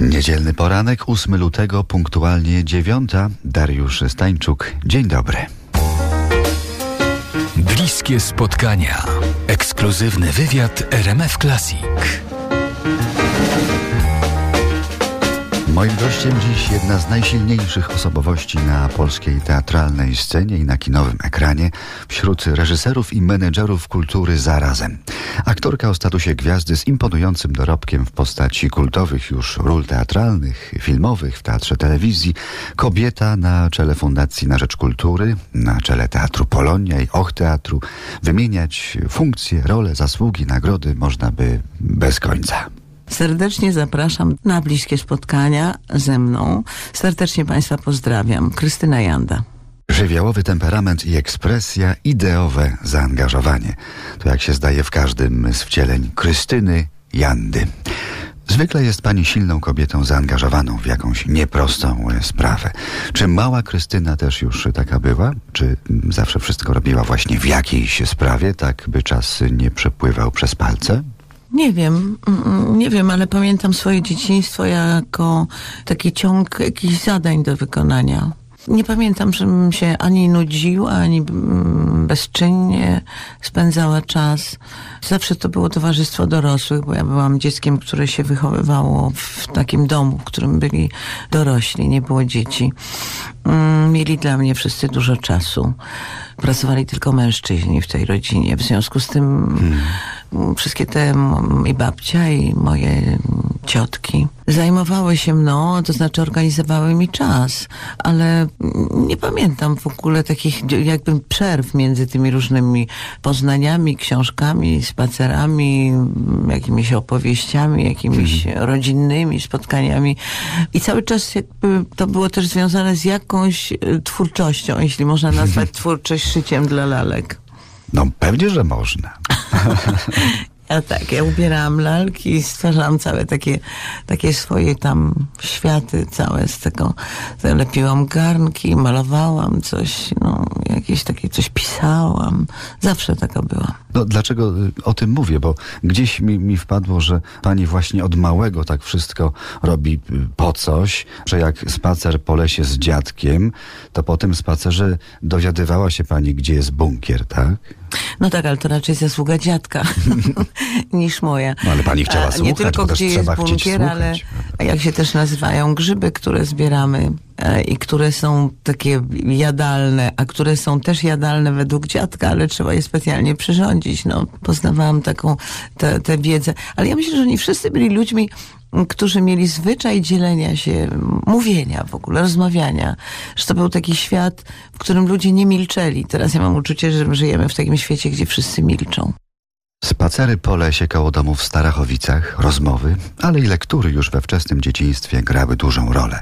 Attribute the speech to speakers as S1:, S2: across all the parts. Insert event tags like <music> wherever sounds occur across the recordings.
S1: Niedzielny poranek, 8 lutego, punktualnie 9. Dariusz Stańczuk. Dzień dobry.
S2: Bliskie spotkania. Ekskluzywny wywiad RMF Classic.
S1: Moim gościem dziś jedna z najsilniejszych osobowości na polskiej teatralnej scenie i na kinowym ekranie wśród reżyserów i menedżerów kultury zarazem. Aktorka o statusie gwiazdy z imponującym dorobkiem w postaci kultowych już ról teatralnych, filmowych w teatrze telewizji, kobieta na czele Fundacji na Rzecz Kultury, na czele Teatru Polonia i Och Teatru. Wymieniać funkcje, role, zasługi, nagrody można by bez końca.
S3: Serdecznie zapraszam na bliskie spotkania ze mną. Serdecznie Państwa pozdrawiam. Krystyna Janda.
S1: Żywiołowy temperament i ekspresja, ideowe zaangażowanie. To jak się zdaje w każdym z wcieleń Krystyny Jandy. Zwykle jest pani silną kobietą zaangażowaną w jakąś nieprostą e, sprawę. Czy mała Krystyna też już taka była? Czy zawsze wszystko robiła właśnie w jakiejś sprawie, tak by czas nie przepływał przez palce?
S3: Nie wiem, mm, nie wiem, ale pamiętam swoje dzieciństwo jako taki ciąg jakichś zadań do wykonania. Nie pamiętam, żebym się ani nudziła, ani mm, bezczynnie spędzała czas. Zawsze to było towarzystwo dorosłych, bo ja byłam dzieckiem, które się wychowywało w takim domu, w którym byli dorośli, nie było dzieci. Mm, mieli dla mnie wszyscy dużo czasu. Pracowali tylko mężczyźni w tej rodzinie. W związku z tym hmm. Wszystkie te i babcia i moje ciotki zajmowały się mną, to znaczy organizowały mi czas, ale nie pamiętam w ogóle takich jakby przerw między tymi różnymi poznaniami, książkami, spacerami, jakimiś opowieściami, jakimiś hmm. rodzinnymi spotkaniami i cały czas jakby to było też związane z jakąś e, twórczością, jeśli można nazwać <laughs> twórczość szyciem dla lalek.
S1: No pewnie, że można. <laughs>
S3: Ja tak, ja ubierałam lalki i stwarzałam całe takie, takie swoje tam światy całe z tego. Lepiłam garnki, malowałam coś, no, jakieś takie coś pisałam. Zawsze taka była.
S1: No dlaczego y, o tym mówię? Bo gdzieś mi, mi wpadło, że pani właśnie od małego tak wszystko robi y, po coś, że jak spacer po lesie z dziadkiem, to po tym spacerze dowiadywała się pani, gdzie jest bunkier, tak?
S3: No tak, ale to raczej zasługa dziadka <laughs> <laughs> niż moja.
S1: No ale pani chciała słuchać,
S3: Nie tylko gdzie jest bunkier, ale jak się też nazywają grzyby, które zbieramy i które są takie jadalne, a które są też jadalne według dziadka, ale trzeba je specjalnie przyrządzić. No, poznawałam taką tę wiedzę. Ale ja myślę, że nie wszyscy byli ludźmi, którzy mieli zwyczaj dzielenia się, mówienia w ogóle, rozmawiania. Że to był taki świat, w którym ludzie nie milczeli. Teraz ja mam uczucie, że żyjemy w takim świecie, gdzie wszyscy milczą.
S1: Spacery po lesie koło domu w Starachowicach, rozmowy, ale i lektury już we wczesnym dzieciństwie grały dużą rolę.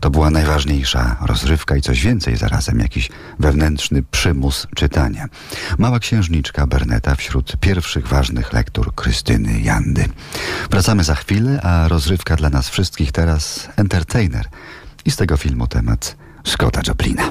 S1: To była najważniejsza rozrywka i coś więcej zarazem, jakiś wewnętrzny przymus czytania. Mała księżniczka Berneta wśród pierwszych ważnych lektur Krystyny Jandy. Wracamy za chwilę, a rozrywka dla nas wszystkich teraz entertainer. I z tego filmu temat Scotta Joplina.